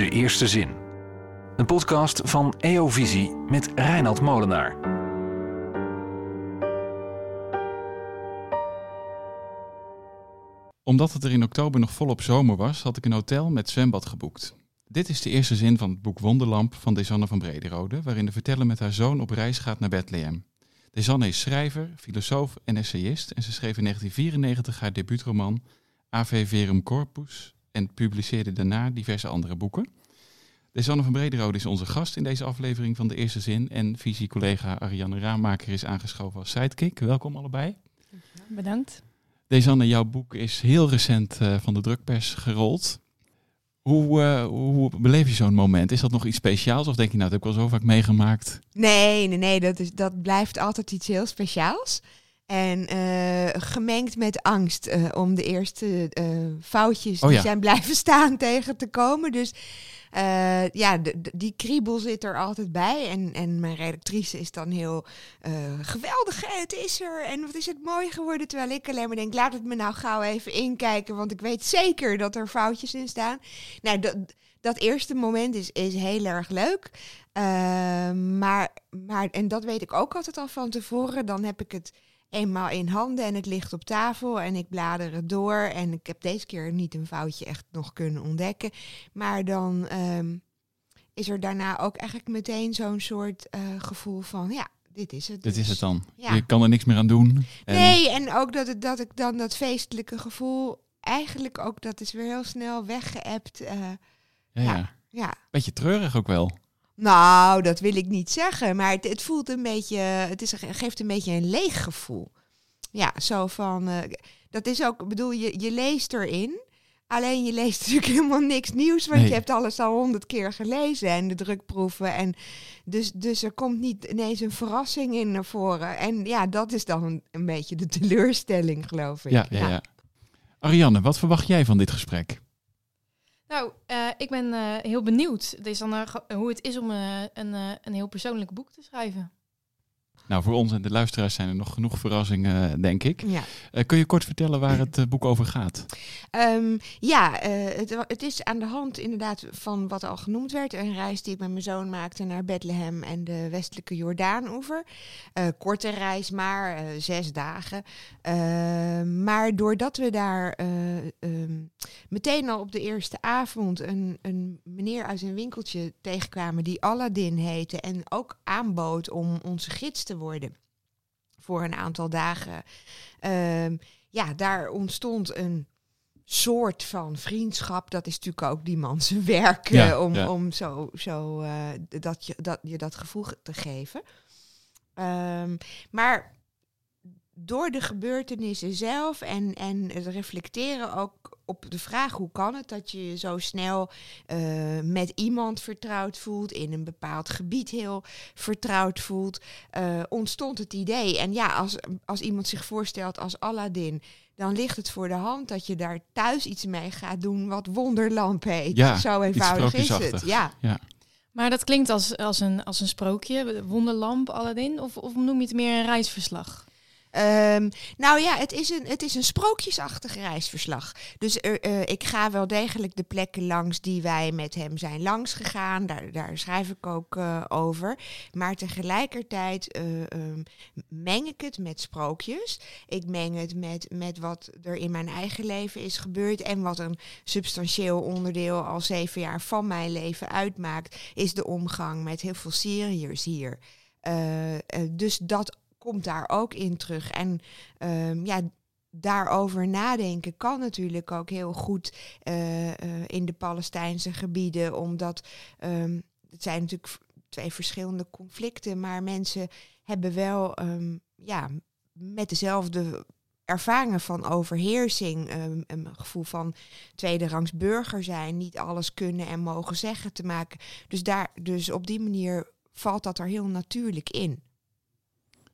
De Eerste Zin. Een podcast van EO Visie met Reinald Molenaar. Omdat het er in oktober nog volop zomer was, had ik een hotel met zwembad geboekt. Dit is de eerste zin van het boek Wonderlamp van Desanne van Brederode, waarin de verteller met haar zoon op reis gaat naar Bethlehem. Desanne is schrijver, filosoof en essayist en ze schreef in 1994 haar debuutroman Ave Verum Corpus en publiceerde daarna diverse andere boeken. Desanne van Brederode is onze gast in deze aflevering van De Eerste Zin en visiecollega Ariane Raamaker is aangeschoven als sidekick. Welkom allebei. Bedankt. Desanne, jouw boek is heel recent uh, van de drukpers gerold. Hoe, uh, hoe beleef je zo'n moment? Is dat nog iets speciaals of denk je nou, dat heb ik wel zo vaak meegemaakt? Nee, nee, nee, dat, is, dat blijft altijd iets heel speciaals. En uh, gemengd met angst uh, om de eerste foutjes Oh die ja. zijn blijven staan tegen te komen. Dus ja, die kriebel zit er altijd bij. En, en mijn redactrice is dan heel geweldig, het is er. En wat is het mooi geworden. Terwijl ik alleen maar denk, laat het me nou gauw even inkijken. Want ik weet zeker dat er foutjes in staan. Nou, dat, dat eerste moment is, is heel erg leuk. Maar, maar, en dat weet ik ook altijd al van tevoren. Dan heb ik het eenmaal in handen en het ligt op tafel en ik blader het door. En ik heb deze keer niet een foutje echt nog kunnen ontdekken. Maar dan um, is er daarna ook eigenlijk meteen zo'n soort uh, gevoel van, ja, dit is het. Dit is het dan. Ja. Je kan er niks meer aan doen. En Nee, en ook dat, het, dat ik dan dat feestelijke gevoel, eigenlijk ook, dat is weer heel snel weggeëpt. Uh, ja, ja. ja. ja. Beetje treurig ook wel. Nou, dat wil ik niet zeggen, maar het, het voelt een beetje, het is, geeft een beetje een leeg gevoel. Ja, zo van, uh, dat is ook, ik bedoel, je, je leest erin, alleen je leest natuurlijk helemaal niks nieuws, want Nee. je hebt alles al honderd keer gelezen en de drukproeven. En dus, dus er komt niet ineens een verrassing in naar voren. En ja, dat is dan een, een beetje de teleurstelling, geloof ik. Ja, ja, ja. Ariane, wat verwacht jij van dit gesprek? Nou, uh, ik ben uh, heel benieuwd dus dan, uh, hoe het is om een, een heel persoonlijk boek te schrijven. Nou, voor ons en de luisteraars zijn er nog genoeg verrassingen, denk ik. Ja. Uh, kun je kort vertellen waar het uh, boek over gaat? Um, ja, uh, het, het, is aan de hand inderdaad van wat al genoemd werd. Een reis die ik met mijn zoon maakte naar Bethlehem en de westelijke Jordaanoever. Korte reis, maar zes dagen. maar doordat we daar um, meteen al op de eerste avond een, een meneer uit een winkeltje tegenkwamen die Aladdin heette en ook aanbood om onze gids te worden voor een aantal dagen. Uh, ja, daar ontstond een soort van vriendschap. Dat is natuurlijk ook die man zijn werk Ja, uh, om, ja. om zo, zo uh, dat, je, dat je dat gevoel te geven. Um, maar door de gebeurtenissen zelf en, en het reflecteren ook op de vraag hoe kan het dat je je zo snel uh, met iemand vertrouwd voelt, in een bepaald gebied heel vertrouwd voelt, uh, ontstond het idee. En ja, als, als iemand zich voorstelt als Aladdin, dan ligt het voor de hand dat je daar thuis iets mee gaat doen wat wonderlamp heet. Ja, zo eenvoudig is het. Ja. Maar dat klinkt als, als, een, als een sprookje, wonderlamp, Aladdin, of, of noem je het meer een reisverslag? Um, nou ja, het is een, het is een sprookjesachtig reisverslag. Dus uh, ik ga wel degelijk de plekken langs die wij met hem zijn langs gegaan. Daar, daar schrijf ik ook uh, over. Maar tegelijkertijd uh, um, meng ik het met sprookjes. Ik meng het met, met wat er in mijn eigen leven is gebeurd. En wat een substantieel onderdeel al zeven jaar van mijn leven uitmaakt, is de omgang met heel veel Syriërs hier. dus dat komt daar ook in terug. En um, ja, daarover nadenken kan natuurlijk ook heel goed uh, uh, in de Palestijnse gebieden, omdat um, het zijn natuurlijk twee verschillende conflicten, maar mensen hebben wel um, ja, met dezelfde ervaringen van overheersing, een gevoel van tweederangs burger zijn, niet alles kunnen en mogen zeggen te maken. Dus, daar, dus op die manier valt dat er heel natuurlijk in.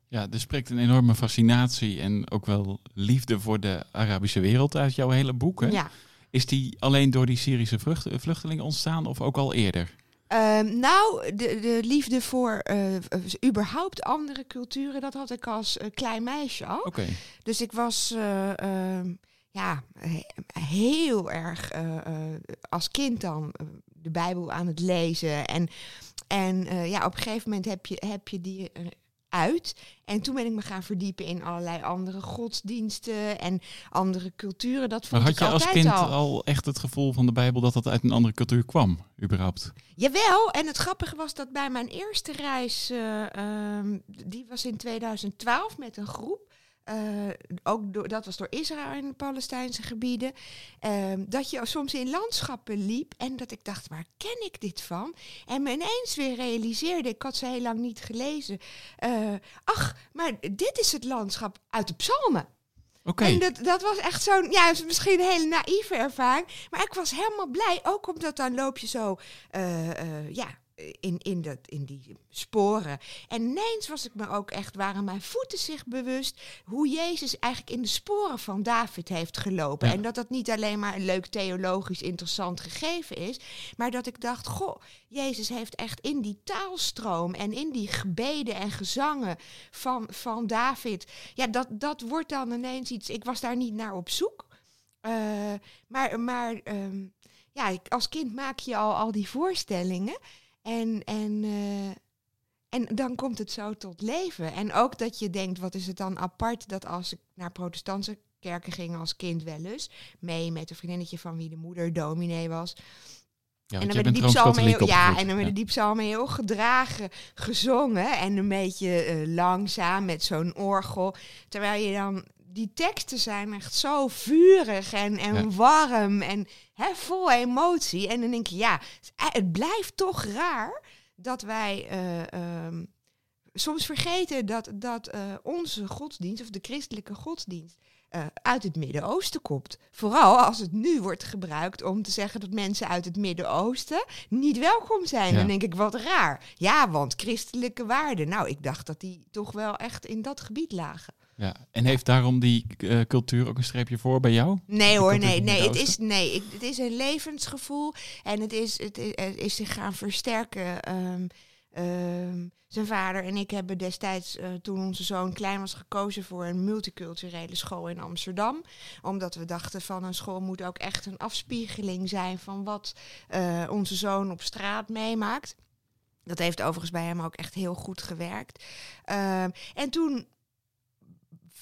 Ja, er spreekt een enorme fascinatie en ook wel liefde voor de Arabische wereld uit jouw hele boek. Hè? Ja. Is die alleen door die Syrische vlucht, vluchtelingen ontstaan of ook al eerder? Um, nou, de, de liefde voor uh, überhaupt andere culturen, dat had ik als uh, klein meisje al. Oké. Okay. Dus ik was uh, ja, heel erg als kind dan de Bijbel aan het lezen. En, en eh, ja, op een gegeven moment heb je, heb je die eh, uit. En toen ben ik me gaan verdiepen in allerlei andere godsdiensten en andere culturen. Dat Maar vond had je als kind al. al echt het gevoel van de Bijbel dat dat uit een andere cultuur kwam, überhaupt? Jawel, en het grappige was dat bij mijn eerste reis, eh, ehm, die was in 2012 met een groep. Eh, ook door, dat was door Israël en de Palestijnse gebieden. ehm, dat je soms in landschappen liep en dat ik dacht, waar ken ik dit van? En me ineens weer realiseerde, ik had ze heel lang niet gelezen. eh, ach, maar dit is het landschap uit de psalmen. Oké. En dat, dat was echt zo'n, ja, is misschien een hele naïeve ervaring. Maar ik was helemaal blij, ook omdat dan loop je zo, eh, ja, in, in, dat, in die sporen. En ineens was ik me ook echt, waren mijn voeten zich bewust hoe Jezus eigenlijk in de sporen van David heeft gelopen. Ja. En dat dat niet alleen maar een leuk theologisch interessant gegeven is, maar dat ik dacht, goh, Jezus heeft echt in die taalstroom en in die gebeden en gezangen van, van David, ja, dat, dat wordt dan ineens iets. Ik was daar niet naar op zoek. Eh, maar maar ehm, ja, als kind maak je al, al die voorstellingen. En, en, eh, en dan komt het zo tot leven. En ook dat je denkt, wat is het dan apart dat als ik naar protestantse kerken ging als kind wel eens, mee met een vriendinnetje van wie de moeder dominee was. Ja, En dan jij werden bent die psalmen heel, ja, en dan die psalmen heel gedragen gezongen en een beetje eh, langzaam met zo'n orgel. Terwijl je dan, die teksten zijn echt zo vurig en, en Ja. warm en hè, vol emotie. En dan denk je, ja, het blijft toch raar dat wij eh, ehm, soms vergeten dat, dat eh, onze godsdienst, of de christelijke godsdienst, eh, uit het Midden-Oosten komt. Vooral als het nu wordt gebruikt om te zeggen dat mensen uit het Midden-Oosten niet welkom zijn. Ja. Dan denk ik, wat raar. Ja, want christelijke waarden. Nou, ik dacht dat die toch wel echt in dat gebied lagen. Ja. En heeft daarom die eh, cultuur ook een streepje voor bij jou? Nee hoor, nee, nee, het is, nee ik, het is een levensgevoel en het is, het is, het is zich gaan versterken. Ehm, ehm, zijn vader en ik hebben destijds, eh, toen onze zoon klein was, gekozen voor een multiculturele school in Amsterdam. Omdat we dachten van een school moet ook echt een afspiegeling zijn van wat eh, onze zoon op straat meemaakt. Dat heeft overigens bij hem ook echt heel goed gewerkt. Ehm, en toen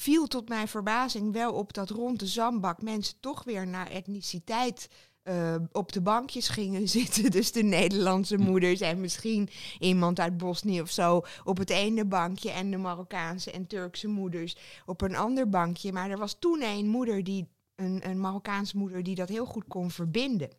viel tot mijn verbazing wel op dat rond de zandbak mensen toch weer naar etniciteit eh, op de bankjes gingen zitten. Dus de Nederlandse moeders en misschien iemand uit Bosnië of zo op het ene bankje en de Marokkaanse en Turkse moeders op een ander bankje. Maar er was toen een moeder die een, een Marokkaanse moeder die dat heel goed kon verbinden.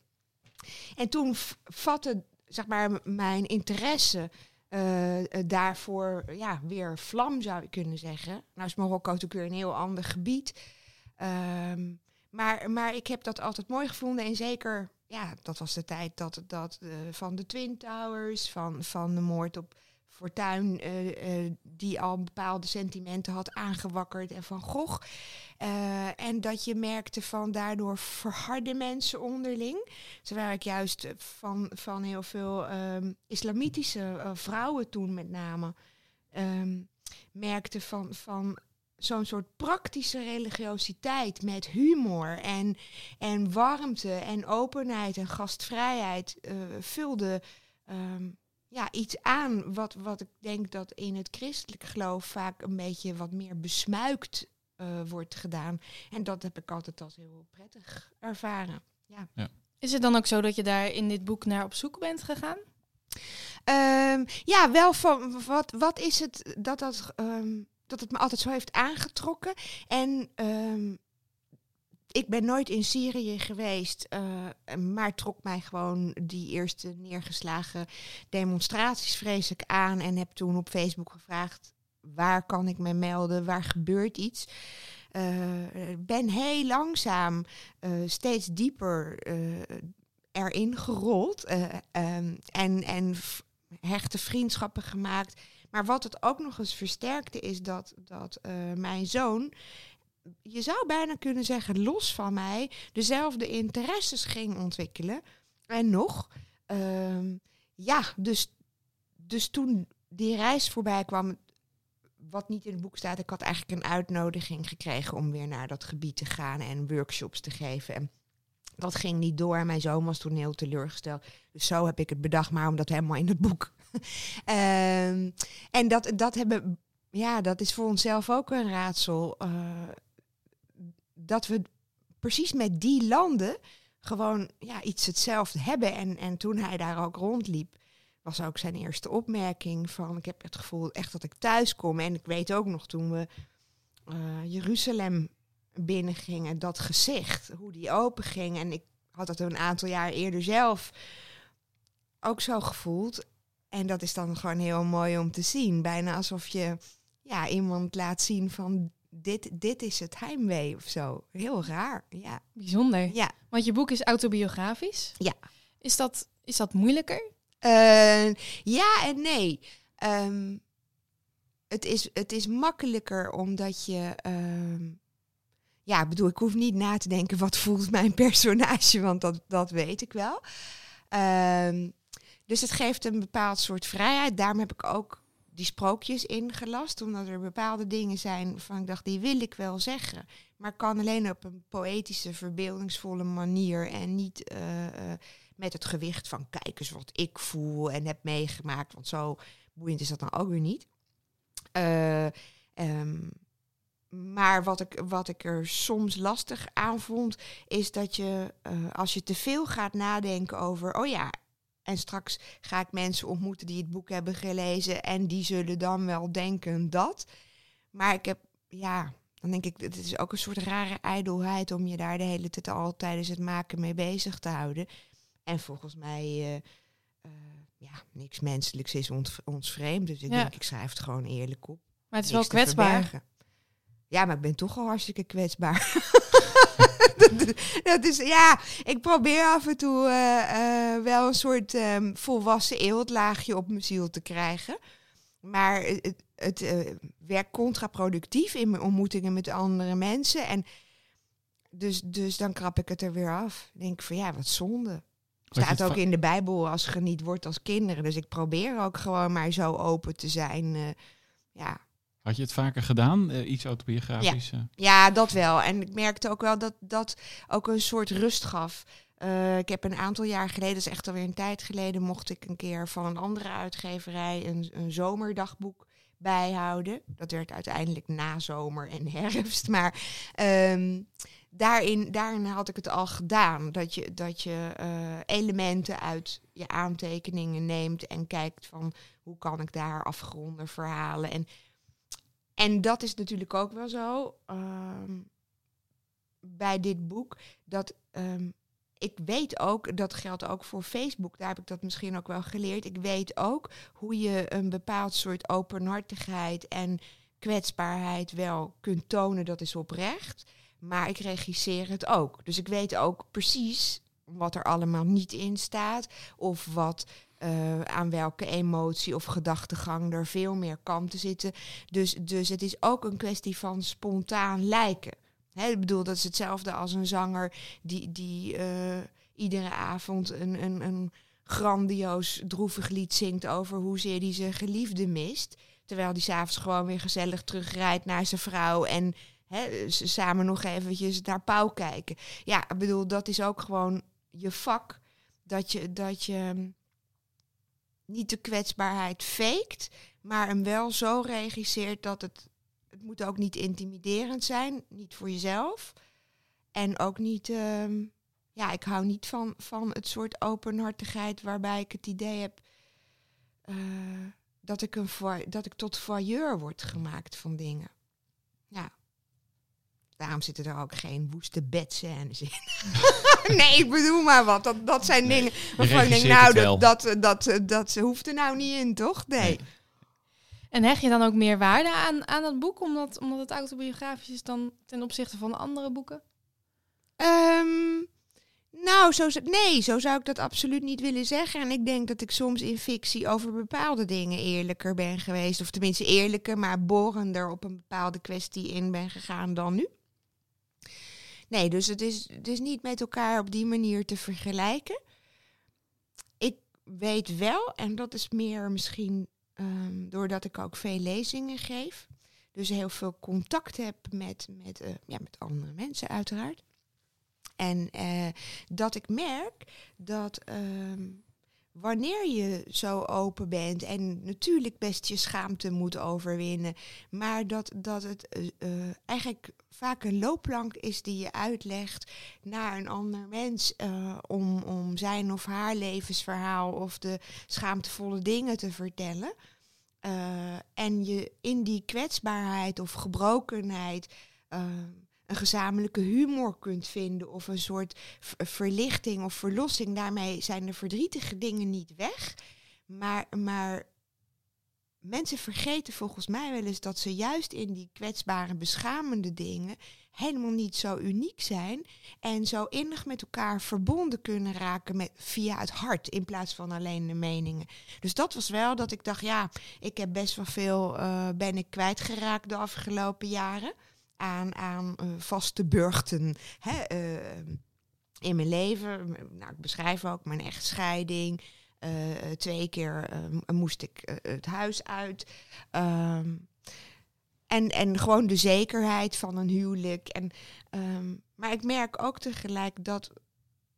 En toen vatte zeg maar mijn interesse eh, daarvoor ja, weer vlam, zou je kunnen zeggen. Nou is Marokko natuurlijk weer een heel ander gebied. Ehm, maar, maar ik heb dat altijd mooi gevonden. En zeker, ja, dat was de tijd dat, dat eh, van de Twin Towers, van, van de moord op Fortuyn, eh, eh, die al bepaalde sentimenten had aangewakkerd. En van Gogh. Eh, en dat je merkte van daardoor verharden mensen onderling. Terwijl ik juist van, van heel veel ehm, islamitische vrouwen toen met name ehm, merkte van, van zo'n soort praktische religiositeit met humor en, en warmte en openheid en gastvrijheid vulde ehm, ja, iets aan wat, wat ik denk dat in het christelijk geloof vaak een beetje wat meer besmuikt eh, wordt gedaan. En dat heb ik altijd als heel prettig ervaren. Ja. Is het dan ook zo dat je daar in dit boek naar op zoek bent gegaan? Ehm, ja, wel van wat, wat is het dat, dat, ehm, dat het me altijd zo heeft aangetrokken. En ehm, ik ben nooit in Syrië geweest, eh, maar trok mij gewoon die eerste neergeslagen demonstraties vreselijk aan. En heb toen op Facebook gevraagd, waar kan ik me melden, waar gebeurt iets. Ik ben heel langzaam eh, steeds dieper erin gerold. eh, ehm, en en hechte vriendschappen gemaakt. Maar wat het ook nog eens versterkte is dat, dat mijn zoon, je zou bijna kunnen zeggen, los van mij, dezelfde interesses ging ontwikkelen. En nog, ehm, ja, dus, dus toen die reis voorbij kwam, wat niet in het boek staat, ik had eigenlijk een uitnodiging gekregen om weer naar dat gebied te gaan en workshops te geven. En Dat ging niet door mijn zoon was toen heel teleurgesteld. Dus zo heb ik het bedacht, maar omdat helemaal in het boek. Ehm, en dat, dat hebben, ja, dat is voor onszelf ook een raadsel. eh, dat we precies met die landen gewoon ja, iets hetzelfde hebben. En, en toen hij daar ook rondliep, was ook zijn eerste opmerking van... ik heb het gevoel echt dat ik thuis kom. En ik weet ook nog toen we eh, Jeruzalem binnengingen, dat gezicht, hoe die open ging. En ik had dat een aantal jaar eerder zelf ook zo gevoeld. En dat is dan gewoon heel mooi om te zien. Bijna alsof je ja, iemand laat zien van dit, dit is het heimwee of zo. Heel raar, ja. Bijzonder. ja. Want je boek is autobiografisch. Ja. Is dat, is dat moeilijker? Eh, ja en nee. Ehm, het, is, het is makkelijker omdat je. ehm, ja, ik bedoel, ik hoef niet na te denken wat voelt mijn personage, want dat, dat weet ik wel. Ehm, dus het geeft een bepaald soort vrijheid. Daarom heb ik ook die sprookjes ingelast, omdat er bepaalde dingen zijn van ik dacht, die wil ik wel zeggen. Maar kan alleen op een poëtische, verbeeldingsvolle manier en niet eh, eh, met het gewicht van kijk eens wat ik voel en heb meegemaakt. Want zo boeiend is dat dan ook weer niet. Eh, ehm, maar wat ik, wat ik er soms lastig aan vond, is dat je als je te veel gaat nadenken over, oh ja, en straks ga ik mensen ontmoeten die het boek hebben gelezen en die zullen dan wel denken dat. Maar ik heb, ja, dan denk ik, het is ook een soort rare ijdelheid om je daar de hele tijd al tijdens het maken mee bezig te houden. En volgens mij, eh, eh, ja, niks menselijks is ons, ons vreemd. Dus ik Ja. denk, ik schrijf het gewoon eerlijk op. Maar het is wel Niks kwetsbaar. Ja, maar ik ben toch al hartstikke kwetsbaar. dat, is, ja, ik probeer af en toe eh, eh, wel een soort ehm, volwassen eeltlaagje op mijn ziel te krijgen. Maar het, het, eh, werkt contraproductief in mijn ontmoetingen met andere mensen. En dus, dus dan krap ik het er weer af. Dan denk ik van ja, wat zonde. Staat ook in de Bijbel als geniet wordt als kinderen. Dus ik probeer ook gewoon maar zo open te zijn. ja, Had je het vaker gedaan, eh, iets autobiografisch? eh? ja, dat wel. En ik merkte ook wel dat dat ook een soort rust gaf. Eh, ik heb een aantal jaar geleden, dat is echt alweer een tijd geleden, mocht ik een keer van een andere uitgeverij een, een zomerdagboek bijhouden. Dat werd uiteindelijk na zomer en herfst. Maar ehm, daarin, daarin had ik het al gedaan. Dat je, dat je elementen uit je aantekeningen neemt en kijkt van hoe kan ik daar afgronden, verhalen. En en dat is natuurlijk ook wel zo ehm, bij dit boek. Dat ehm, ik weet ook, dat geldt ook voor Facebook, daar heb ik dat misschien ook wel geleerd. Ik weet ook hoe je een bepaald soort openhartigheid en kwetsbaarheid wel kunt tonen. Dat is oprecht. Maar ik regisseer het ook. Dus ik weet ook precies wat er allemaal niet in staat. Of wat eh, aan welke emotie of gedachtegang er veel meer kanten zitten. Dus, dus het is ook een kwestie van spontaan lijken. Ik bedoel, dat is hetzelfde als een zanger die, die eh, iedere avond een, een, een grandioos droevig lied zingt over hoezeer hij zijn geliefde mist. Terwijl hij s'avonds gewoon weer gezellig terugrijdt naar zijn vrouw en hè, samen nog eventjes naar Pauw kijken. Ja, ik bedoel, dat is ook gewoon je vak. Dat je, dat je niet de kwetsbaarheid faked, maar hem wel zo regisseert dat het... Het moet ook niet intimiderend zijn, niet voor jezelf. En ook niet... ehm, ja, ik hou niet van, van het soort openhartigheid waarbij ik het idee heb... eh, dat, ik een dat ik tot voyeur word gemaakt van dingen. Daarom zitten er ook geen woeste bedscènes in. nee, ik bedoel maar wat. Dat, dat zijn Nee, dingen waarvan ik denk, nou, dat, dat, dat, dat, hoeft er nou niet in, toch? Nee. Nee. En hecht je dan ook meer waarde aan, aan dat boek, omdat, omdat het autobiografisch is dan ten opzichte van andere boeken? Ehm, nou, zo, nee, zo zou ik dat absoluut niet willen zeggen. En ik denk dat ik soms in fictie over bepaalde dingen eerlijker ben geweest. Of tenminste eerlijker, maar borender op een bepaalde kwestie in ben gegaan dan nu. Nee, dus het is, is niet met elkaar op die manier te vergelijken. Ik weet wel, en dat is meer misschien ehm, doordat ik ook veel lezingen geef. Dus heel veel contact heb met, met, eh, ja, met andere mensen uiteraard. En eh, dat ik merk dat ehm, wanneer je zo open bent en natuurlijk best je schaamte moet overwinnen, maar dat, dat het eh, eigenlijk vaak een loopplank is die je uitlegt naar een ander mens eh, om, om zijn of haar levensverhaal of de schaamtevolle dingen te vertellen. Eh, en je in die kwetsbaarheid of gebrokenheid eh, een gezamenlijke humor kunt vinden of een soort verlichting of verlossing. Daarmee zijn de verdrietige dingen niet weg. Maar, maar mensen vergeten volgens mij wel eens dat ze juist in die kwetsbare, beschamende dingen helemaal niet zo uniek zijn en zo innig met elkaar verbonden kunnen raken met, via het hart in plaats van alleen de meningen. Dus dat was wel dat ik dacht, ja, ik heb best wel veel, eh, ben ik kwijtgeraakt de afgelopen jaren aan, aan eh, vaste burchten hè, eh, in mijn leven. Nou, ik beschrijf ook mijn echtscheiding. Eh, twee keer eh, moest ik eh, het huis uit. Ehm, en, en gewoon de zekerheid van een huwelijk. En, ehm, maar ik merk ook tegelijk dat,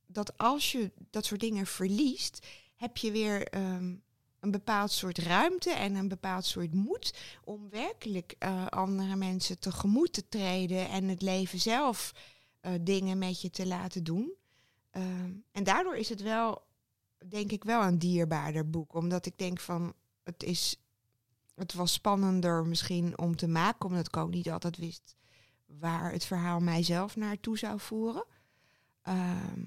dat als je dat soort dingen verliest, heb je weer ehm, een bepaald soort ruimte en een bepaald soort moed om werkelijk eh, andere mensen tegemoet te treden en het leven zelf eh, dingen met je te laten doen. En daardoor is het wel, denk ik, wel een dierbaarder boek. Omdat ik denk van, het is, het was spannender misschien om te maken, omdat ik ook niet altijd wist waar het verhaal mijzelf naartoe zou voeren. Ehm,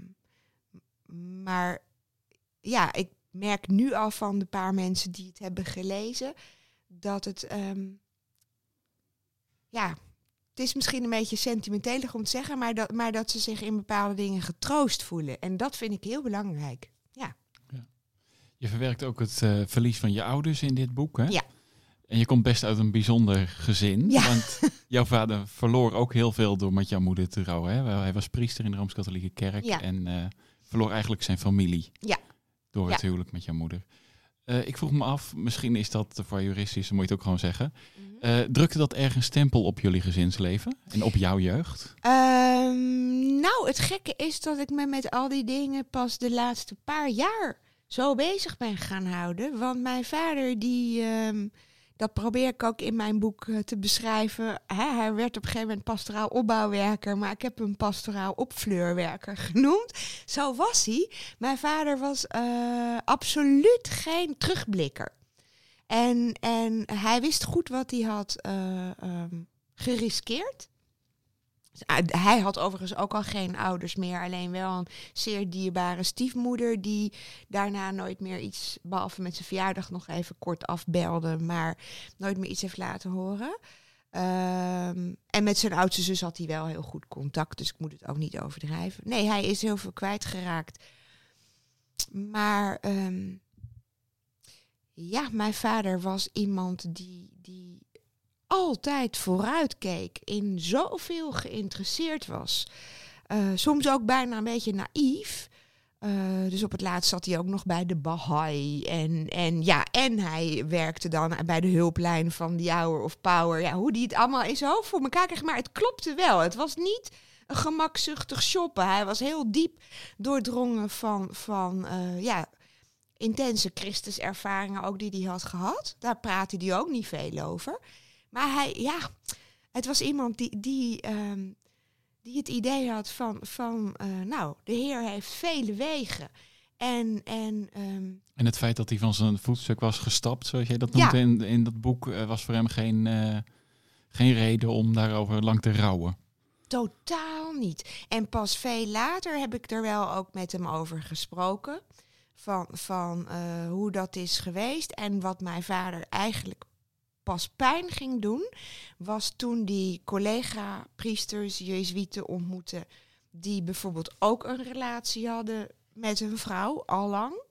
maar ja, ik merk nu al van de paar mensen die het hebben gelezen dat het, ehm, ja, het is misschien een beetje sentimentelig om te zeggen, maar dat, maar dat ze zich in bepaalde dingen getroost voelen. En dat vind ik heel belangrijk. Je verwerkt ook het eh, verlies van je ouders in dit boek, hè? Ja. En je komt best uit een bijzonder gezin. Ja. Want jouw vader verloor ook heel veel door met jouw moeder te rouwen. Hè? Hij was priester in de Rooms-Katholieke Kerk. Ja. En eh, verloor eigenlijk zijn familie. Ja. Door het Ja. huwelijk met jouw moeder. Eh, ik vroeg me af, misschien is dat voor juristisch, dan moet je het ook gewoon zeggen. Eh, drukte dat ergens stempel op jullie gezinsleven? En op jouw jeugd? Ehm, nou, het gekke is dat ik me met al die dingen pas de laatste paar jaar zo bezig ben gaan houden. Want mijn vader, die, ehm, dat probeer ik ook in mijn boek eh, te beschrijven. Hè, hij werd op een gegeven moment pastoraal opbouwwerker, maar ik heb hem pastoraal opfleurwerker genoemd. Zo was hij. Mijn vader was eh, absoluut geen terugblikker. En, en hij wist goed wat hij had eh, ehm, geriskeerd. Ah, Hij had overigens ook al geen ouders meer, alleen wel een zeer dierbare stiefmoeder die daarna nooit meer iets, behalve met zijn verjaardag nog even kort afbelde, maar nooit meer iets heeft laten horen. Ehm, en met zijn oudste zus had hij wel heel goed contact, dus ik moet het ook niet overdrijven. Nee, hij is heel veel kwijtgeraakt. Maar ehm, ja, mijn vader was iemand die, die altijd vooruit keek, in zoveel geïnteresseerd was. Eh, soms ook bijna een beetje naïef. Eh, dus op het laatst zat hij ook nog bij de Baha'i. En, en, ja, en hij werkte dan bij de hulplijn van The Hour of Power. Ja, hoe die het allemaal in zijn voor elkaar kreeg. Maar het klopte wel. Het was niet een gemakzuchtig shoppen. Hij was heel diep doordrongen van, van eh, ja, intense Christuservaringen ook die hij had gehad. Daar praatte hij ook niet veel over. Maar hij, ja, het was iemand die, die, ehm, die het idee had van, van eh, nou, de Heer heeft vele wegen. En, en ehm, En het feit dat hij van zijn voetstuk was gestapt, zoals jij dat Ja. noemt in, in dat boek, eh, was voor hem geen, eh, geen reden om daarover lang te rouwen. Totaal niet. En pas veel later heb ik er wel ook met hem over gesproken. Van, van hoe dat is geweest. En wat mijn vader eigenlijk pas pijn ging doen. Was toen die collega-priesters, jezuïeten ontmoette. Die bijvoorbeeld ook een relatie hadden met een vrouw, allang.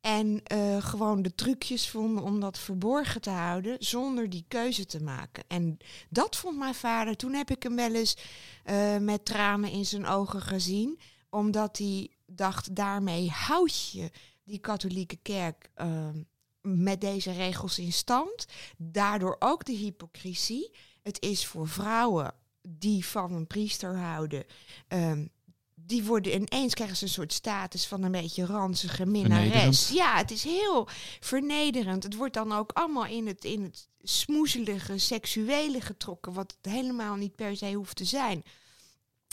En eh, gewoon de trucjes vonden om dat verborgen te houden. Zonder die keuze te maken. En dat vond mijn vader. Toen heb ik hem wel eens eh, met tranen in zijn ogen gezien. Omdat hij dacht, daarmee houd je die katholieke kerk eh, met deze regels in stand. Daardoor ook de hypocrisie. Het is voor vrouwen die van een priester houden, ehm, die worden ineens krijgen ze een soort status van een beetje ranzige minnares. Ja, het is heel vernederend. Het wordt dan ook allemaal in het, in het smoezelige, seksuele getrokken, wat het helemaal niet per se hoeft te zijn.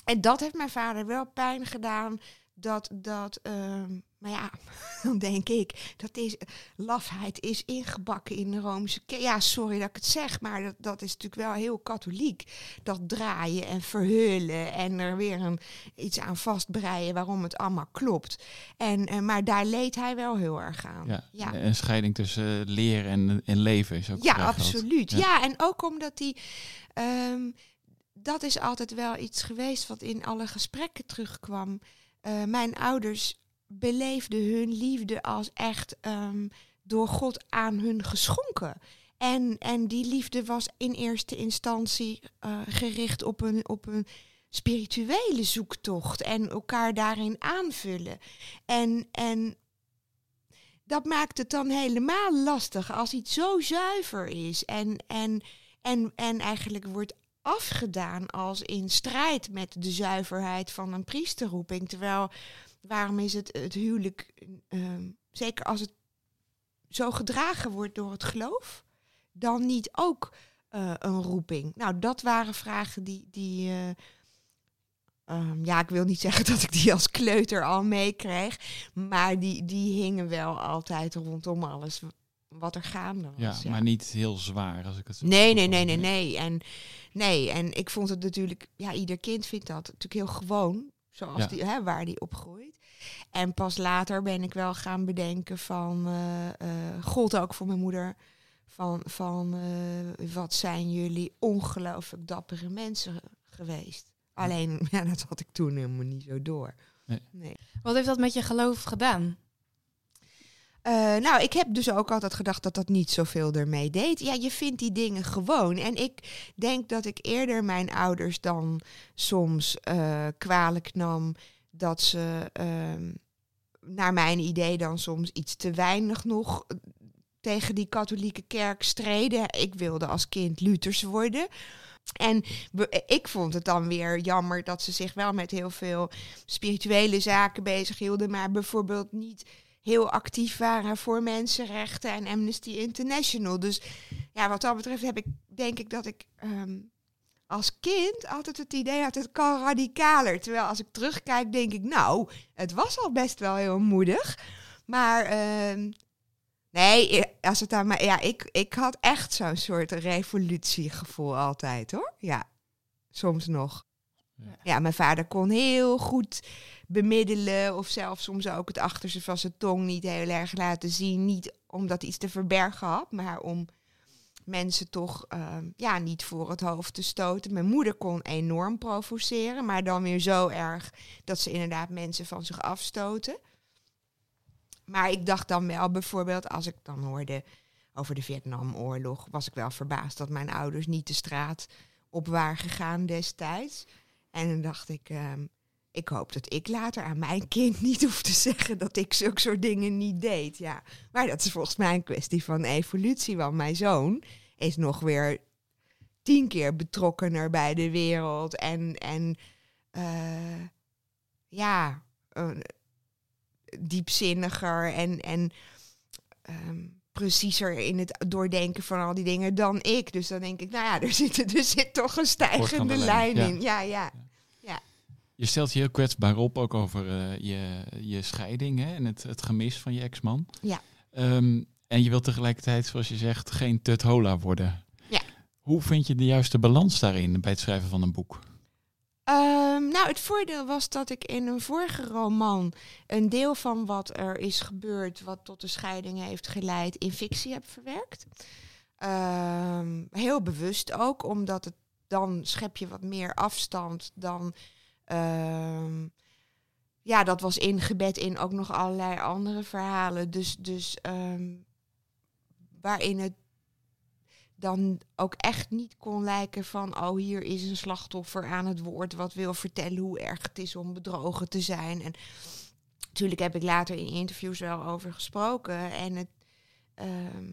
En dat heeft mijn vader wel pijn gedaan. Dat, dat ehm, maar ja, dan denk ik, dat is, lafheid is ingebakken in de Romeinse. Ja, sorry dat ik het zeg, maar dat, dat is natuurlijk wel heel katholiek. Dat draaien en verhullen en er weer een, iets aan vastbreien waarom het allemaal klopt. En, eh, maar daar leed hij wel heel erg aan. Ja. ja. Een scheiding tussen eh, leer en, en leven is ook Ja, absoluut. Ja. Ja. en ook omdat die. ehm, dat is altijd wel iets geweest wat in alle gesprekken terugkwam. Eh, mijn ouders beleefden hun liefde als echt ehm, door God aan hun geschonken. En, en die liefde was in eerste instantie eh, gericht op een, op een spirituele zoektocht en elkaar daarin aanvullen. En, en dat maakt het dan helemaal lastig als iets zo zuiver is en, en, en, en eigenlijk wordt afgedaan als in strijd met de zuiverheid van een priesterroeping. Terwijl, waarom is het, het huwelijk, ehm, zeker als het zo gedragen wordt door het geloof, dan niet ook eh, een roeping? Nou, dat waren vragen die. die eh, ehm, ja, ik wil niet zeggen dat ik die als kleuter al meekreeg, maar die, die hingen wel altijd rondom alles wat er gaande was. Ja, maar niet heel zwaar als ik het zo Nee, nee, nee, nee, nee. En, nee, en ik vond het natuurlijk, ja, ieder kind vindt dat natuurlijk heel gewoon, zoals Ja. die, hè, waar die opgroeit. En pas later ben ik wel gaan bedenken van, eh eh, gold ook voor mijn moeder, van, van eh, wat zijn jullie ongelooflijk dappere mensen geweest. Alleen, ja, dat had ik toen helemaal niet zo door. Nee. nee. Wat heeft dat met je geloof gedaan? Eh, nou, ik heb dus ook altijd gedacht dat dat niet zoveel ermee deed. Ja, je vindt die dingen gewoon. En ik denk dat ik eerder mijn ouders dan soms eh, kwalijk nam dat ze, ehm, naar mijn idee, dan soms iets te weinig nog eh, tegen die katholieke kerk streden. Ik wilde als kind Luthers worden. En ik vond het dan weer jammer dat ze zich wel met heel veel spirituele zaken bezighielden, maar bijvoorbeeld niet heel actief waren voor mensenrechten en Amnesty International. Dus ja, wat dat betreft heb ik, denk ik dat ik ehm, als kind altijd het idee had, het kan radicaler. Terwijl als ik terugkijk, denk ik, nou, het was al best wel heel moedig. Maar ehm, nee, als het aan mij, ja, ik, ik had echt zo'n soort revolutiegevoel altijd, hoor. Ja, soms nog. Ja. Mijn vader kon heel goed bemiddelen of zelfs soms ook het achterste van zijn tong niet heel erg laten zien. Niet omdat iets te verbergen had, maar om mensen toch ehm, ja, niet voor het hoofd te stoten. Mijn moeder kon enorm provoceren, maar dan weer zo erg dat ze inderdaad mensen van zich afstoten. Maar ik dacht dan wel bijvoorbeeld, als ik dan hoorde over de Vietnamoorlog, was ik wel verbaasd dat mijn ouders niet de straat op waren gegaan destijds. En dan dacht ik, ehm, ik hoop dat ik later aan mijn kind niet hoef te zeggen dat ik zulke soort dingen niet deed. Ja. Maar dat is volgens mij een kwestie van evolutie, want mijn zoon is nog weer tien keer betrokkener bij de wereld. En, en eh, ja, diepzinniger en, en ehm, preciezer in het doordenken van al die dingen dan ik. Dus dan denk ik, nou ja, er zit, er zit toch een stijgende lijn, in. Ja, ja. Je stelt je heel kwetsbaar op, ook over eh, je, je scheiding hè, en het, het gemis van je ex-man. Ja. Ehm, en je wilt tegelijkertijd, zoals je zegt, geen tuthola worden. Ja. Hoe vind je de juiste balans daarin bij het schrijven van een boek? Ehm, nou, het voordeel was dat ik in een vorige roman een deel van wat er is gebeurd, wat tot de scheiding heeft geleid, in fictie heb verwerkt. Ehm, heel bewust ook, omdat het dan schep je wat meer afstand dan. Ehm, ja, dat was ingebed in ook nog allerlei andere verhalen. Dus, dus ehm, waarin het dan ook echt niet kon lijken van, oh, hier is een slachtoffer aan het woord wat wil vertellen hoe erg het is om bedrogen te zijn. En natuurlijk heb ik later in interviews wel over gesproken. En het, ehm,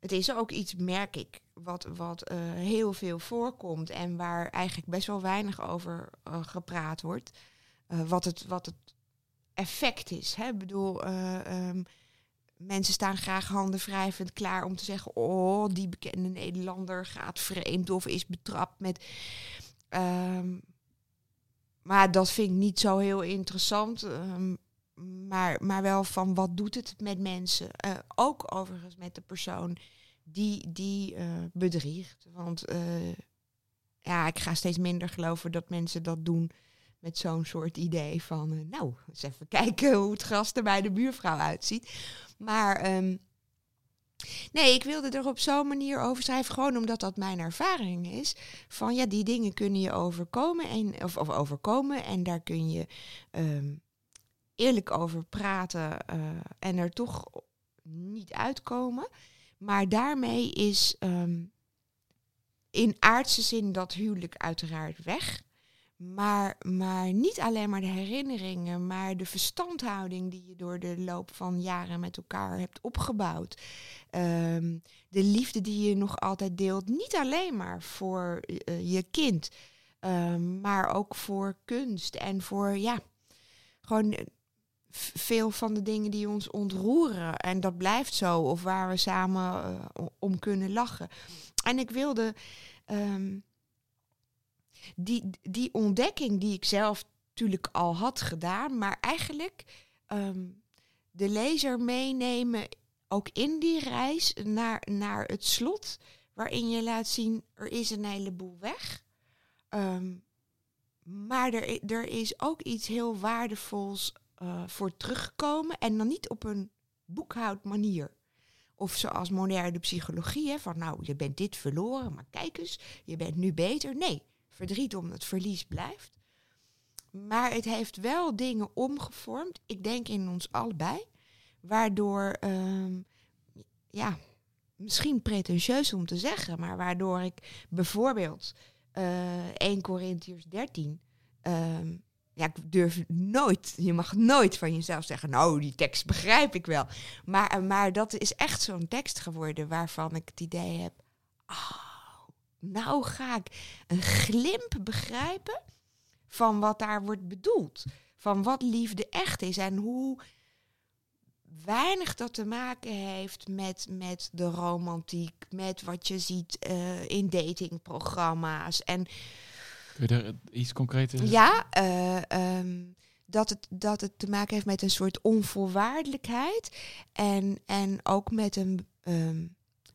het is ook iets, merk ik, wat, wat eh, heel veel voorkomt en waar eigenlijk best wel weinig over eh, gepraat wordt. eh, wat, het, wat het effect is. Hè? Ik bedoel, eh, ehm, mensen staan graag handen wrijvend klaar om te zeggen: Oh, die bekende Nederlander gaat vreemd of is betrapt met. Ehm, maar dat vind ik niet zo heel interessant. ehm, maar, maar wel van wat doet het met mensen? Ook overigens met de persoon die, die eh, bedriegt. Want eh, ja, ik ga steeds minder geloven dat mensen dat doen met zo'n soort idee van, eh, nou, eens even kijken hoe het gras er bij de buurvrouw uitziet. Maar ehm, nee, ik wilde er op zo'n manier over schrijven, gewoon omdat dat mijn ervaring is. Van ja, die dingen kunnen je overkomen en, of, of overkomen en daar kun je ehm, eerlijk over praten en er toch niet uitkomen. Maar daarmee is ehm, in aardse zin dat huwelijk uiteraard weg. Maar, maar niet alleen maar de herinneringen, maar de verstandhouding die je door de loop van jaren met elkaar hebt opgebouwd. Ehm, de liefde die je nog altijd deelt, niet alleen maar voor eh, je kind, ehm, maar ook voor kunst en voor, ja, gewoon veel van de dingen die ons ontroeren. En dat blijft zo, of waar we samen eh, om kunnen lachen. En ik wilde ehm, die, die ontdekking die ik zelf natuurlijk al had gedaan, maar eigenlijk ehm, de lezer meenemen, ook in die reis naar, naar het slot, waarin je laat zien, er is een heleboel weg. Ehm, maar er, er is ook iets heel waardevols eh, voor teruggekomen. En dan niet op een boekhoudmanier. Of zoals moderne psychologie, hè, van nou, je bent dit verloren, maar kijk eens, je bent nu beter. Nee, verdriet om het verlies blijft. Maar het heeft wel dingen omgevormd, ik denk in ons allebei, waardoor, ehm, ja, misschien pretentieus om te zeggen, maar waardoor ik bijvoorbeeld eh 1 Corinthians 13, ehm, ja, ik durf nooit, je mag nooit van jezelf zeggen, nou, die tekst begrijp ik wel. Maar, eh, maar dat is echt zo'n tekst geworden waarvan ik het idee heb, oh, nou ga ik een glimp begrijpen van wat daar wordt bedoeld. Van wat liefde echt is en hoe weinig dat te maken heeft met, met de romantiek, met wat je ziet eh, in datingprogramma's. En Kun je daar iets concreter ja, eh, ehm, dat, het, dat het te maken heeft met een soort onvoorwaardelijkheid en, en ook met een ehm,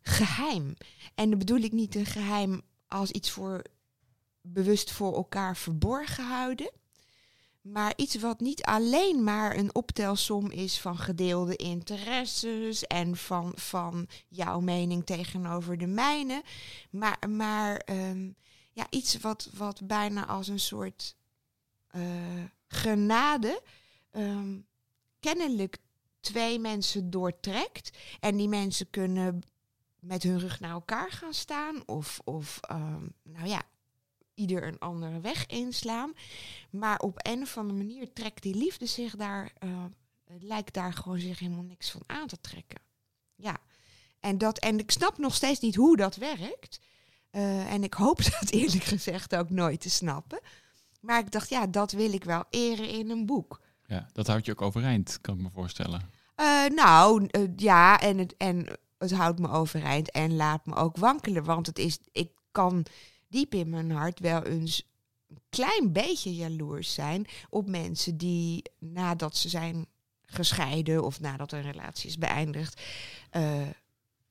geheim. En dan bedoel ik niet een geheim als iets voor bewust voor elkaar verborgen houden. Maar iets wat niet alleen maar een optelsom is van gedeelde interesses en van, van jouw mening tegenover de mijne. Maar, maar ehm, ja, iets wat, wat bijna als een soort eh, genade ehm, kennelijk twee mensen doortrekt. En die mensen kunnen met hun rug naar elkaar gaan staan of, of ehm, nou ja, ieder een andere weg inslaan. Maar op een of andere manier trekt die liefde zich daar, eh, lijkt daar gewoon zich helemaal niks van aan te trekken. Ja, en, dat, en ik snap nog steeds niet hoe dat werkt. Eh, en ik hoop dat eerlijk gezegd ook nooit te snappen. Maar ik dacht, ja, dat wil ik wel eren in een boek. Ja, dat houdt je ook overeind, kan ik me voorstellen. Eh, nou, eh, ja, en het, en het houdt me overeind en laat me ook wankelen. Want het is, ik kan diep in mijn hart wel eens een klein beetje jaloers zijn op mensen die nadat ze zijn gescheiden of nadat een relatie is beëindigd,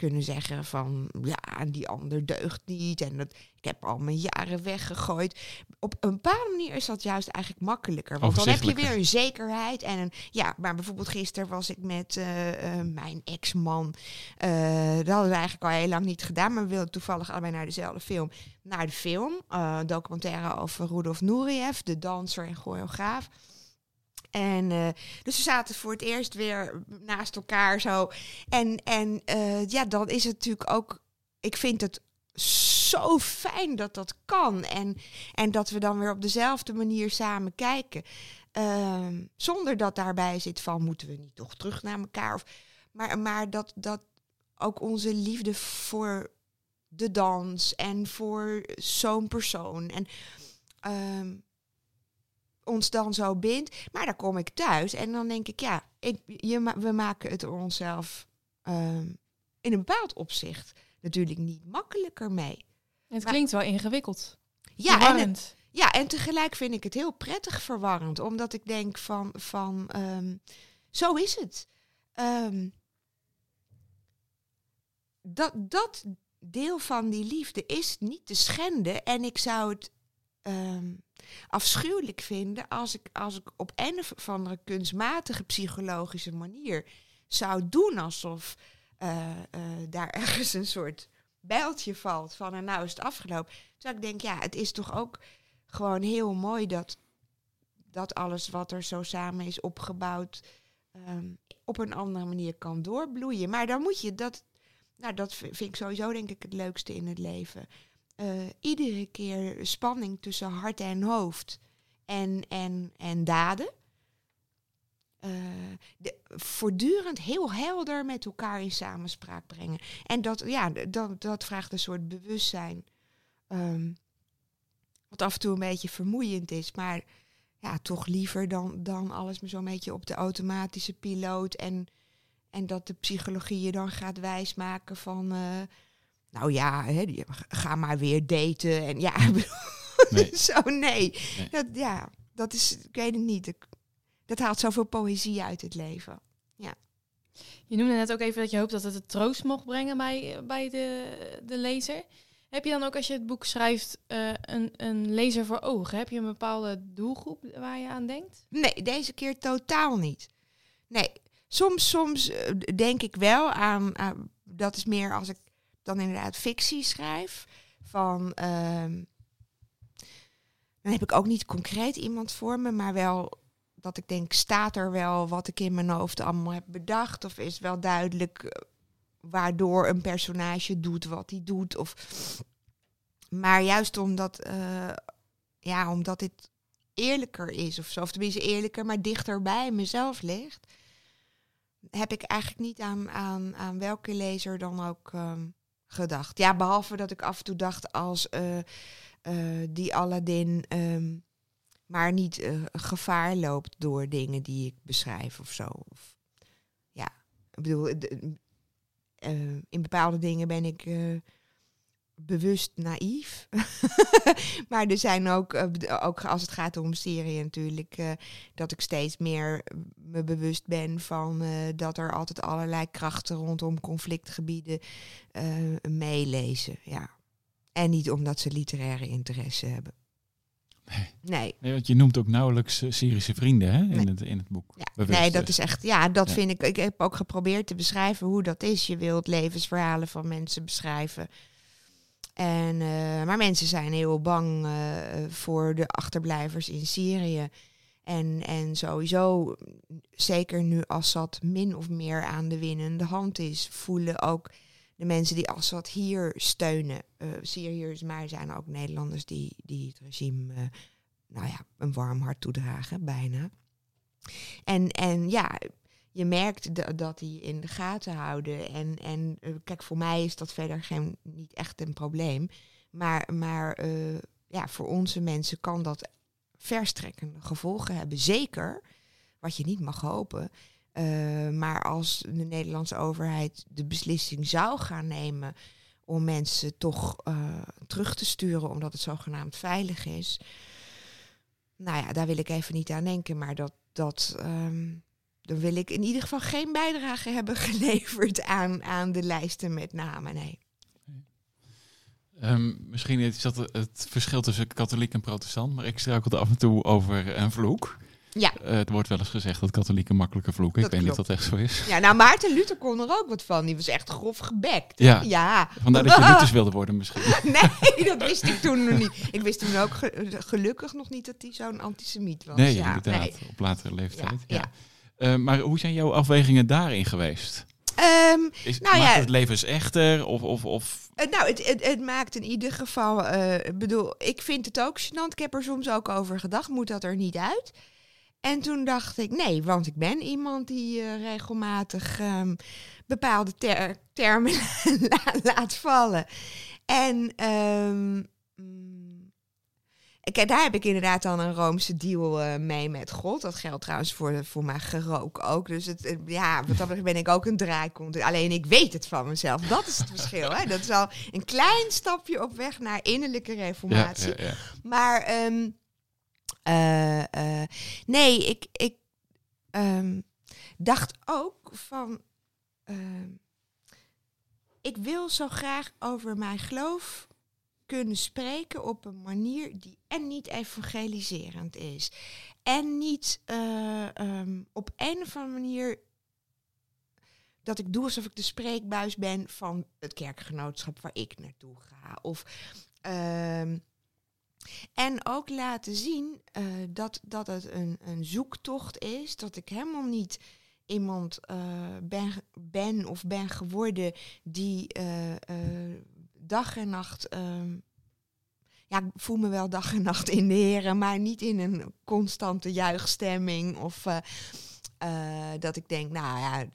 kunnen zeggen van ja, die ander deugt niet en dat, ik heb al mijn jaren weggegooid. Op een bepaalde manier is dat juist eigenlijk makkelijker. Want dan heb je weer een zekerheid en een ja, maar bijvoorbeeld gisteren was ik met eh, eh, mijn ex-man. Eh, dat hadden we eigenlijk al heel lang niet gedaan, maar we wilden toevallig allebei naar dezelfde film. Naar de film, documentaire over Rudolf Nureyev, de danser en choreograaf. En eh, dus we zaten voor het eerst weer naast elkaar zo. En, en eh, ja, dan is het natuurlijk ook. Ik vind het zo fijn dat dat kan. En, en dat we dan weer op dezelfde manier samen kijken. Ehm, zonder dat daarbij zit van moeten we niet toch terug naar elkaar. Of, maar maar dat, dat ook onze liefde voor de dans en voor zo'n persoon. En ehm, ons dan zo bindt. Maar dan kom ik thuis en dan denk ik, ja, ik, je, we maken het onszelf ehm, in een bepaald opzicht natuurlijk niet makkelijker mee. Het Maar- klinkt wel ingewikkeld. Ja, en, het- ja, en tegelijk vind ik het heel prettig verwarrend, omdat ik denk van, van ehm, zo is het. Ehm, dat, dat deel van die liefde is niet te schenden en ik zou het afschuwelijk vinden als ik, als ik op een of andere kunstmatige psychologische manier zou doen alsof eh, eh, daar ergens een soort bijltje valt van en nou is het afgelopen. Terwijl ik denk, ja, het is toch ook gewoon heel mooi dat, dat alles wat er zo samen is opgebouwd ehm, op een andere manier kan doorbloeien. Maar dan moet je dat, nou dat vind ik sowieso denk ik het leukste in het leven. Eh, iedere keer spanning tussen hart en hoofd en, en, en daden. Eh, voortdurend heel helder met elkaar in samenspraak brengen. En dat, ja, dat, dat vraagt een soort bewustzijn. ehm, wat af en toe een beetje vermoeiend is, maar ja, toch liever dan, dan alles maar zo'n beetje op de automatische piloot. En, en dat de psychologie je dan gaat wijsmaken van. eh, nou ja, hè, die- ga maar weer daten. En ja, ik bedoel, Nee. zo nee. Nee. Dat, ja, dat is, ik weet het niet. Dat haalt zoveel poëzie uit het leven. Je noemde net ook even dat je hoopt dat het het troost mocht brengen bij, bij de, de lezer. Heb je dan ook als je het boek schrijft eh, een, een lezer voor ogen? Heb je een bepaalde doelgroep waar je aan denkt? Nee, deze keer totaal niet. Nee, soms, soms eh, denk ik wel aan, aan- dat is meer als ik dan inderdaad fictie schrijf. Van, ehm, dan heb ik ook niet concreet iemand voor me, maar wel dat ik denk, staat er wel wat ik in mijn hoofd allemaal heb bedacht? Of is wel duidelijk eh, waardoor een personage doet wat hij doet? Of... Maar juist omdat, eh, ja, omdat dit eerlijker is of zo. Of tenminste eerlijker, maar dichter bij mezelf ligt. Heb ik eigenlijk niet aan, aan, aan welke lezer dan ook ehm, gedacht. Ja, behalve dat ik af en toe dacht als eh, eh, die Aladdin ehm, maar niet eh, gevaar loopt door dingen die ik beschrijf of zo. Of, ja, ik bedoel, in bepaalde dingen ben ik bewust naïef. maar er zijn ook, eh, ook als het gaat om serie natuurlijk, eh, dat ik steeds meer me bewust ben van eh, dat er altijd allerlei krachten rondom conflictgebieden eh, meelezen. Ja. En niet omdat ze literaire interesse hebben. Nee. Nee. Nee, want je noemt ook nauwelijks Syrische vrienden hè, in, Nee. het, in het boek. Ja, Bewust nee, dat dus. is echt, ja, dat Ja. vind ik. Ik heb ook geprobeerd te beschrijven hoe dat is. Je wilt levensverhalen van mensen beschrijven. En, eh, maar mensen zijn heel bang eh, voor de achterblijvers in Syrië. En, en sowieso, zeker nu Assad min of meer aan de winnende hand is, voelen ook de mensen die Assad hier steunen, eh Syriërs, maar zijn ook Nederlanders die, die het regime, nou ja, een warm hart toedragen, bijna. En, en ja, je merkt da- dat die in de gaten houden. En, en eh, kijk, voor mij is dat verder geen, niet echt een probleem. Maar, maar eh, ja, voor onze mensen kan dat verstrekkende gevolgen hebben. Zeker, wat je niet mag hopen. Eh, maar als de Nederlandse overheid de beslissing zou gaan nemen om mensen toch terug te sturen omdat het zogenaamd veilig is. Nou ja, daar wil ik even niet aan denken, maar dat, dat ehm, dan wil ik in ieder geval geen bijdrage hebben geleverd aan, aan de lijsten met namen. Nee. Ehm, misschien is dat het verschil tussen katholiek en protestant, maar ik struikelde af en toe over een vloek. Ja. Eh, het wordt wel eens gezegd dat katholieken makkelijker vloeken. Dat ik weet niet of dat echt zo is. Ja, nou, Maarten Luther kon er ook wat van. Die was echt grof gebekt. Ja. Ja. Vandaar dat je Luthers wilde worden misschien. Nee, dat wist ik toen nog niet. Ik wist toen ook ge- gelukkig nog niet dat hij zo'n antisemiet was. Nee, ja, inderdaad. nee. Op latere leeftijd. Ja, Ja, Eh, maar hoe zijn jouw afwegingen daarin geweest? Ehm, Is, Nou maakt ja. het levens echter? Of, of, of Eh, nou, het, het, het maakt in ieder geval. ik bedoel, ik vind het ook gênant. Ik heb er soms ook over gedacht. Moet dat er niet uit? En toen dacht ik, nee, want ik ben iemand die regelmatig ehm, bepaalde ter- termen la- laat vallen. En, mm, Kijk, daar heb ik inderdaad dan een Roomse deal eh, mee met God. Dat geldt trouwens voor, voor mijn gerook ook. Dus het, het- ja, wat dat betreft ben ik ook een draaikont. Alleen ik weet het van mezelf. Dat is het verschil. Hè? Dat is al een klein stapje op weg naar innerlijke reformatie. ja, ja. Maar ehm, eh, eh, nee, ik, ik ehm, dacht ook van. ehm, ik wil zo graag over mijn geloof kunnen spreken op een manier die en niet evangeliserend is. En niet eh, ehm, op een of andere manier dat ik doe alsof ik de spreekbuis ben van het kerkgenootschap waar ik naartoe ga. Of ehm, en ook laten zien eh, dat, dat het een, een zoektocht is. Dat ik helemaal niet iemand eh, ben, ben of ben geworden die dag en nacht. ehm, ja, ik voel me wel dag en nacht in de heren, maar niet in een constante juichstemming. Of eh, eh, dat ik denk, nou ja,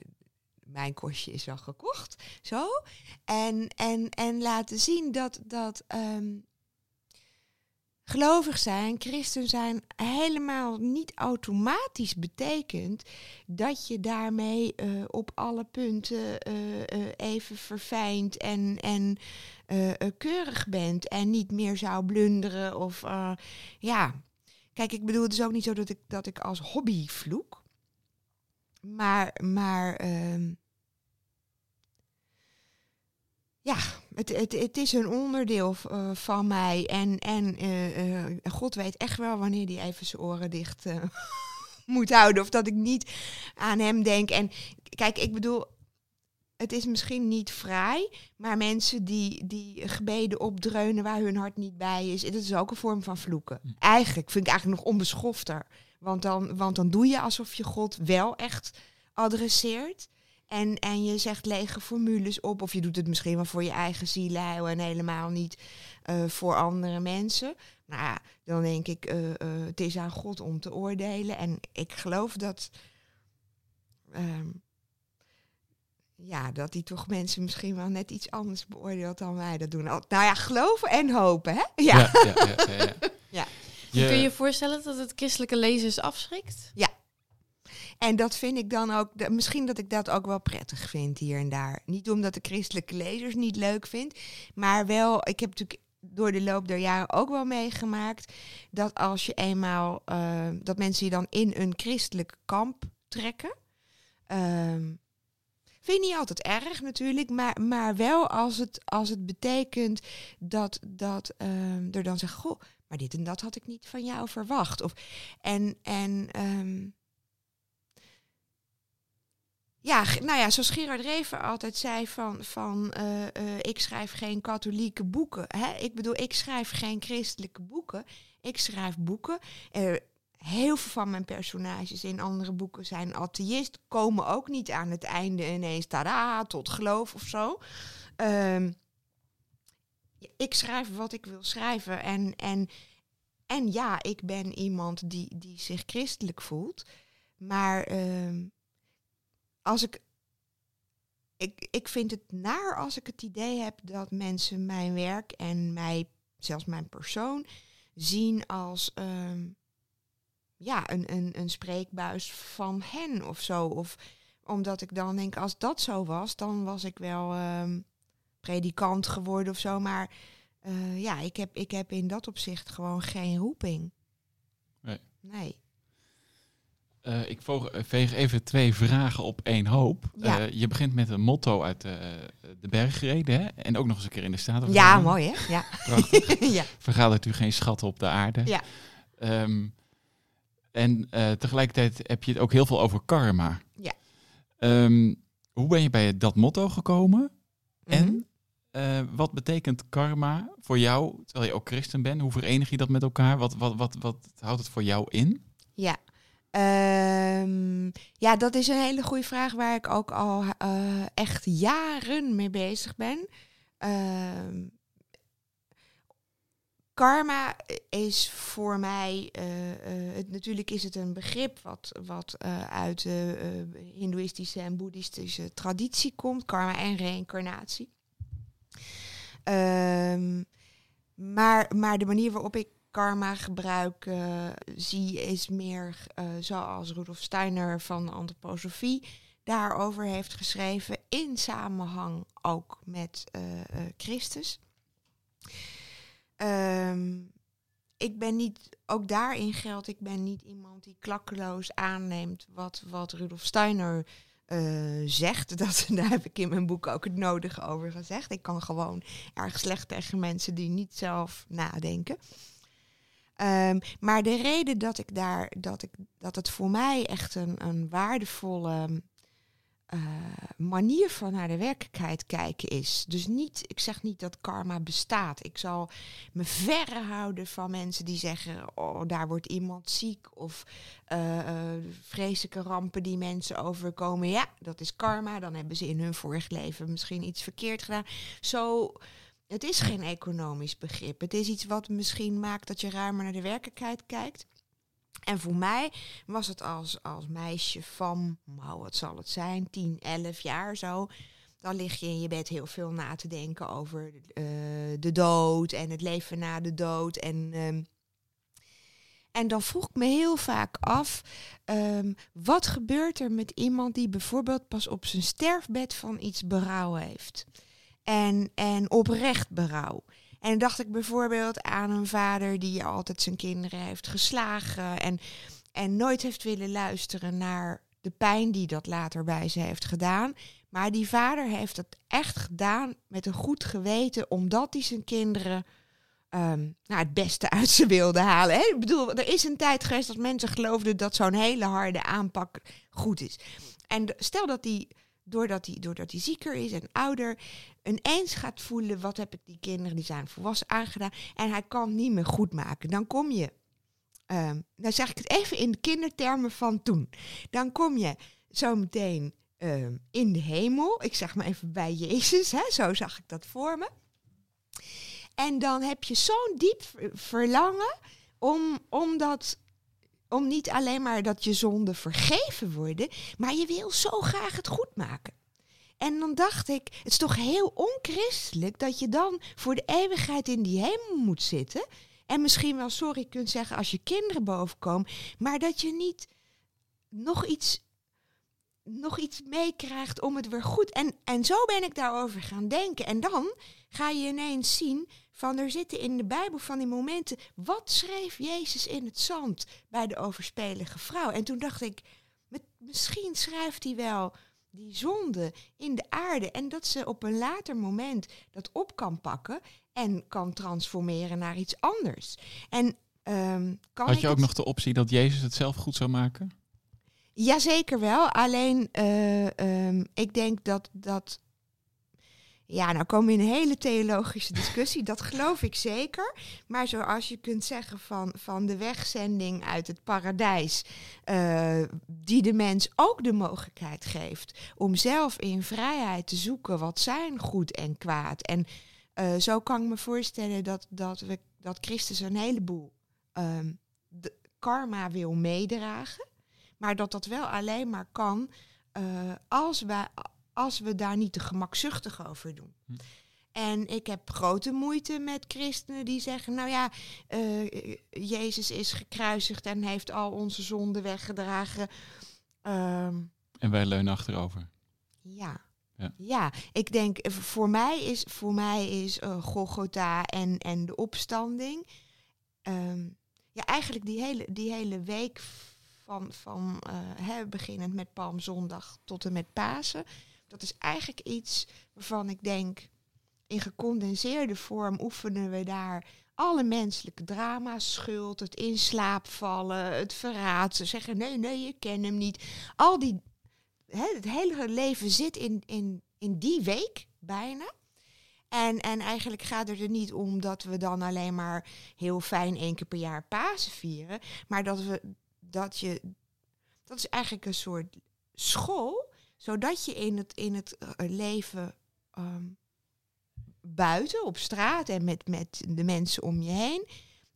mijn kostje is al gekocht. Zo. En, en, en laten zien dat, dat ehm, gelovig zijn, christen zijn, helemaal niet automatisch betekent dat je daarmee eh, op alle punten eh, eh, even verfijnd en, en keurig bent en niet meer zou blunderen of ja. Kijk, ik bedoel, het is ook niet zo dat ik, dat ik als hobby vloek. Maar, maar ehm, ja, het, het, het is een onderdeel eh, van mij. En, en eh, eh, God weet echt wel wanneer hij even zijn oren dicht moet houden. Of dat ik niet aan hem denk. En kijk, ik bedoel, het is misschien niet vrij. Maar mensen die, die gebeden opdreunen waar hun hart niet bij is. Dat is ook een vorm van vloeken. Eigenlijk vind ik eigenlijk nog onbeschofter. Want dan, want dan doe je alsof je God wel echt adresseert. En, en je zegt lege formules op. Of je doet het misschien wel voor je eigen zielheil en helemaal niet eh, voor andere mensen. Nou ja, dan denk ik, eh, eh, het is aan God om te oordelen. En ik geloof dat. ehm, ja, dat hij toch mensen misschien wel net iets anders beoordeelt dan wij dat doen. Al- Nou ja, geloven en hopen, hè? Ja. Ja, ja, ja, ja, ja. Ja. Je- Kun je je voorstellen dat het christelijke lezers afschrikt? En dat vind ik dan ook, de- misschien dat ik dat ook wel prettig vind hier en daar. Niet omdat ik christelijke lezers niet leuk vind, maar wel, ik heb natuurlijk door de loop der jaren ook wel meegemaakt dat als je eenmaal, eh, dat mensen je dan in een christelijk kamp trekken. ehm, vind ik niet altijd erg natuurlijk, maar, maar wel als het, als het betekent dat, dat ehm, er dan zegt, goh, maar dit en dat had ik niet van jou verwacht. Of, en en ehm, ja, nou ja, zoals Gerard Reven altijd zei van, van eh, eh, ik schrijf geen katholieke boeken. Hè? Ik bedoel, ik schrijf geen christelijke boeken. Ik schrijf boeken. Heel veel van mijn personages in andere boeken zijn atheïst. Komen ook niet aan het einde ineens, tada, tot geloof of zo. Ehm, ik schrijf wat ik wil schrijven. En, en, en ja, ik ben iemand die, die zich christelijk voelt. Maar ehm, als ik, ik. Ik vind het naar als ik het idee heb dat mensen mijn werk en mij, zelfs mijn persoon, zien als ehm, ja, een, een, een spreekbuis van hen of zo. Of omdat ik dan denk, als dat zo was, dan was ik wel ehm, predikant geworden of zo. Maar eh, ja, ik heb, ik heb in dat opzicht gewoon geen roeping. Nee. Nee. Eh, ik eh, veeg even twee vragen op één hoop. Ja. Eh, je begint met een motto uit de bergreden, hè? En ook nog eens een keer in de Staten. Ja, mooi hè? Ja. Prachtig. ja. Vergadert u geen schatten op de aarde. Ja. Ehm, en tegelijkertijd heb je het ook heel veel over karma. Ja. Ehm, hoe ben je bij dat motto gekomen? Mhm. En wat betekent karma voor jou, terwijl je ook christen bent? Hoe verenig je dat met elkaar? Wat, wat, wat, wat houdt het voor jou in? Ja. Ehm, ja, dat is een hele goede vraag waar ik ook al eh, echt jaren mee bezig ben. Ehm, karma is voor mij, eh, eh, natuurlijk is het een begrip wat, wat uit de hindoeïstische en boeddhistische traditie komt, karma en reïncarnatie. Ehm, maar, maar de manier waarop ik karma gebruiken zie, is meer eh, zoals Rudolf Steiner van antroposofie daarover heeft geschreven, in samenhang ook met eh, eh, Christus. Ehm, ik ben niet, ook daarin geldt, ik ben niet iemand die klakkeloos aanneemt wat, wat Rudolf Steiner zegt. Dat, daar heb ik in mijn boek ook het nodige over gezegd. Ik kan gewoon erg slecht tegen mensen die niet zelf nadenken. Ehm, maar de reden dat ik daar, dat ik, dat het voor mij echt een, een waardevolle uh, manier van naar de werkelijkheid kijken is. Dus niet, ik zeg niet dat karma bestaat. Ik zal me verre houden van mensen die zeggen: Oh, daar wordt iemand ziek. Of uh, uh, vreselijke rampen die mensen overkomen. Ja, dat is karma. Dan hebben ze in hun vorig leven misschien iets verkeerd gedaan. Zo. Het is geen economisch begrip. Het is iets wat misschien maakt dat je ruimer naar de werkelijkheid kijkt. En voor mij was het als, als meisje van, nou wat zal het zijn, 10, 11 jaar zo. Dan lig je in je bed heel veel na te denken over uh, de dood en het leven na de dood. En, um, en dan vroeg ik me heel vaak af, um, wat gebeurt er met iemand die bijvoorbeeld pas op zijn sterfbed van iets berouw heeft? En, en oprecht berouw. En dan dacht ik bijvoorbeeld aan een vader die altijd zijn kinderen heeft geslagen en, en nooit heeft willen luisteren naar de pijn die dat later bij ze heeft gedaan. Maar die vader heeft het echt gedaan met een goed geweten, omdat hij zijn kinderen um, nou, het beste uit ze wilde halen. Hè? Ik bedoel, er is een tijd geweest dat mensen geloofden dat zo'n hele harde aanpak goed is. En stel dat die doordat hij, doordat hij zieker is en ouder, ineens gaat voelen, wat heb ik die kinderen, die zijn volwassen aangedaan, en hij kan niet meer goed maken. Dan kom je, um, dan zeg ik het even in de kindertermen van toen, dan kom je zo meteen um, in de hemel, ik zeg maar even bij Jezus, hè, zo zag ik dat voor me. En dan heb je zo'n diep verlangen om, om dat om niet alleen maar dat je zonden vergeven worden, maar je wil zo graag het goed maken. En dan dacht ik, het is toch heel onchristelijk dat je dan voor de eeuwigheid in die hemel moet zitten. En misschien wel sorry kunt zeggen als je kinderen bovenkomen, maar dat je niet nog iets, nog iets meekrijgt om het weer goed. En, en zo ben ik daarover gaan denken. En dan ga je ineens zien van er zitten in de Bijbel van die momenten. Wat schreef Jezus in het zand bij de overspelige vrouw? En toen dacht ik, misschien schrijft hij wel die zonde in de aarde. En dat ze op een later moment dat op kan pakken en kan transformeren naar iets anders. En um, kan Had je ook het... nog de optie dat Jezus het zelf goed zou maken? Jazeker wel. Alleen uh, um, ik denk dat dat ja, nou komen we in een hele theologische discussie, dat geloof ik zeker. Maar zoals je kunt zeggen van, van de wegzending uit het paradijs, uh, die de mens ook de mogelijkheid geeft om zelf in vrijheid te zoeken wat zijn goed en kwaad. En uh, zo kan ik me voorstellen dat, dat, dat Christus een heleboel um, de karma wil meedragen, maar dat dat wel alleen maar kan uh, als wij als we daar niet te gemakzuchtig over doen. Hm. En ik heb grote moeite met christenen die zeggen, nou ja, uh, Jezus is gekruisigd en heeft al onze zonden weggedragen. Um, en wij leunen achterover. Ja. Ja. ja, ik denk voor mij is, voor mij is uh, Golgotha en, en de opstanding. Um, ja, eigenlijk die hele, die hele week van, van uh, hè, beginnend met Palmzondag tot en met Pasen dat is eigenlijk iets waarvan ik denk, in gecondenseerde vorm oefenen we daar alle menselijke drama's, schuld, het in slaap vallen, het verraad, ze zeggen nee, nee, je ken hem niet. Al die, het hele leven zit in, in, in die week bijna. En, en eigenlijk gaat het er niet om dat we dan alleen maar heel fijn één keer per jaar Pasen vieren, maar dat we dat je dat is eigenlijk een soort school zodat je in het, in het uh, leven um, buiten, op straat en met, met de mensen om je heen,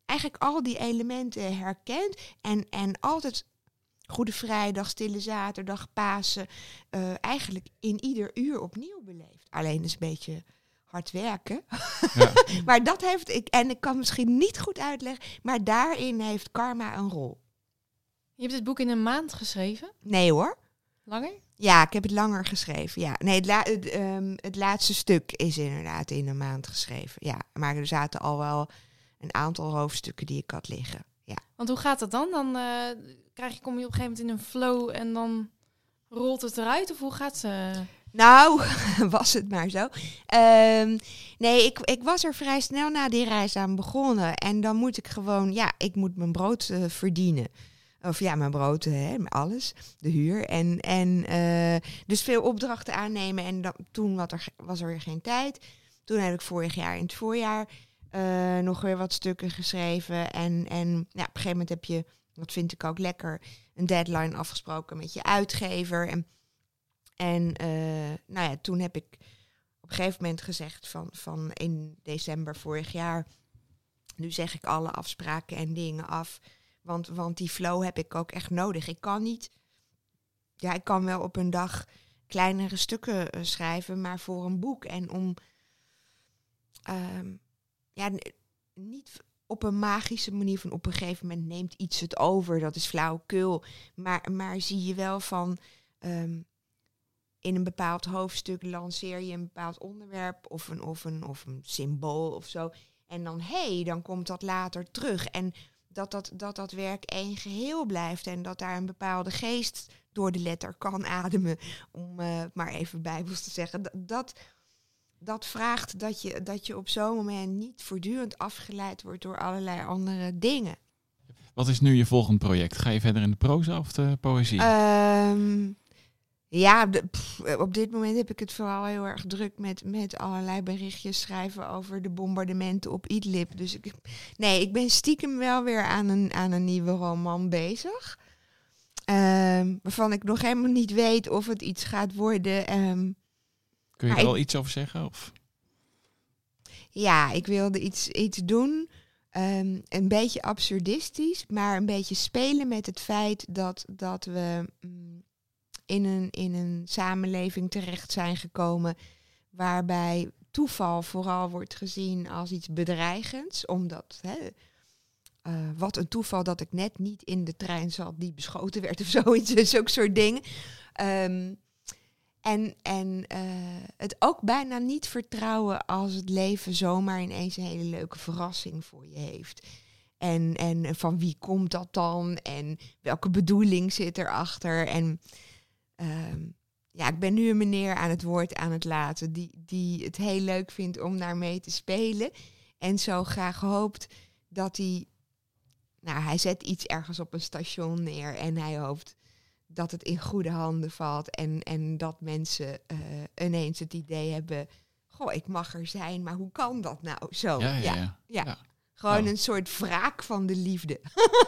eigenlijk al die elementen herkent en, en altijd Goede Vrijdag, Stille Zaterdag, Pasen, uh, eigenlijk in ieder uur opnieuw beleeft. Alleen is een beetje hard werken. Ja. maar dat heeft ik, en ik kan misschien niet goed uitleggen, maar daarin heeft karma een rol. Je hebt dit boek in een maand geschreven? Nee hoor. Langer? Ja, ik heb het langer geschreven. Ja, nee, het, la- het, ehm, het laatste stuk is inderdaad in een maand geschreven. Ja, maar er zaten al wel een aantal hoofdstukken die ik had liggen. Ja. Want hoe gaat dat dan? Dan eh, krijg je, kom je op een gegeven moment in een flow en dan rolt het eruit? Of hoe gaat ze? Nou, was het maar zo. Ehm, nee, ik, ik was er vrij snel na die reis aan begonnen. En dan moet ik gewoon, ja, ik moet mijn brood eh, verdienen. Of ja, mijn brood, hè, alles, de huur. En, en eh, dus veel opdrachten aannemen. En dan, toen wat er, was er weer geen tijd. Toen heb ik vorig jaar in het voorjaar eh, nog weer wat stukken geschreven. En, en ja, op een gegeven moment heb je, dat vind ik ook lekker, een deadline afgesproken met je uitgever. En en eh, nou ja, toen heb ik op een gegeven moment gezegd van, van in december vorig jaar, nu zeg ik alle afspraken en dingen af. Want, want die flow heb ik ook echt nodig. Ik kan niet, ja, ik kan wel op een dag kleinere stukken eh, schrijven, maar voor een boek. En om, ehm, ja, niet op een magische manier van op een gegeven moment neemt iets het over. Dat is flauwekul. Maar, maar zie je wel van, ehm, in een bepaald hoofdstuk lanceer je een bepaald onderwerp of een, of een, of een symbool of zo. En dan, hé, hey, dan komt dat later terug. En dat dat, dat dat werk één geheel blijft en dat daar een bepaalde geest door de letter kan ademen, om eh, maar even bijbels te zeggen. Dat, dat, dat vraagt dat je, dat je op zo'n moment niet voortdurend afgeleid wordt door allerlei andere dingen. Wat is nu je volgend project? Ga je verder in de proza of de poëzie? Ehm, ja, de- pff, op dit moment heb ik het vooral heel erg druk met, met allerlei berichtjes schrijven over de bombardementen op Idlib. Dus ik, nee, ik ben stiekem wel weer aan een, aan een nieuwe roman bezig. Ehm, waarvan ik nog helemaal niet weet of het iets gaat worden. Ehm, Kun je er ik- iets over zeggen? Of? ja, ik wilde iets, iets doen. ehm, een beetje absurdistisch, maar een beetje spelen met het feit dat, dat we mm, in, een, in een samenleving terecht zijn gekomen waarbij toeval vooral wordt gezien als iets bedreigends. Omdat, hè, eh, wat een toeval dat ik net niet in de trein zat die beschoten werd of zoiets, zulke soort dingen. Ehm, en en eh, het ook bijna niet vertrouwen als het leven zomaar ineens een hele leuke verrassing voor je heeft. En, en van wie komt dat dan? En welke bedoeling zit erachter? En ehm, ja, ik ben nu een meneer aan het woord aan het laten die, die het heel leuk vindt om naar mee te spelen. En zo graag hoopt dat hij. Nou, hij zet iets ergens op een station neer en hij hoopt dat het in goede handen valt. En, en dat mensen eh, ineens het idee hebben. Goh, ik mag er zijn, maar hoe kan dat nou? Zo. ja, ja, ja. ja. ja. Gewoon Oh. een soort wraak van de liefde.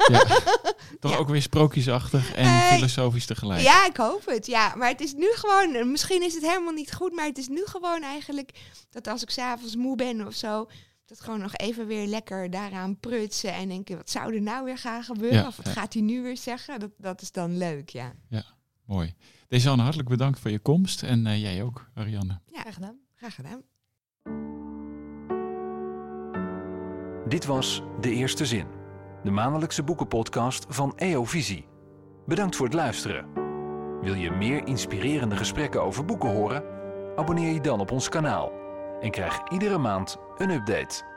Ja. Toch Ja. ook weer sprookjesachtig en filosofisch tegelijk. Ja, ik hoop het. Ja, maar het is nu gewoon, misschien is het helemaal niet goed, maar het is nu gewoon eigenlijk dat als ik s'avonds moe ben of zo, dat gewoon nog even weer lekker daaraan prutsen en denken, wat zou er nou weer gaan gebeuren? Ja, of wat ja. gaat hij nu weer zeggen? Dat, dat is dan leuk, ja. Mooi. Desanne, hartelijk bedankt voor je komst. En eh, jij ook, Ariane. Ja, Graag gedaan. graag gedaan. Dit was De Eerste Zin, de maandelijkse boekenpodcast van EO Visie. Bedankt voor het luisteren. Wil je meer inspirerende gesprekken over boeken horen? Abonneer je dan op ons kanaal en krijg iedere maand een update.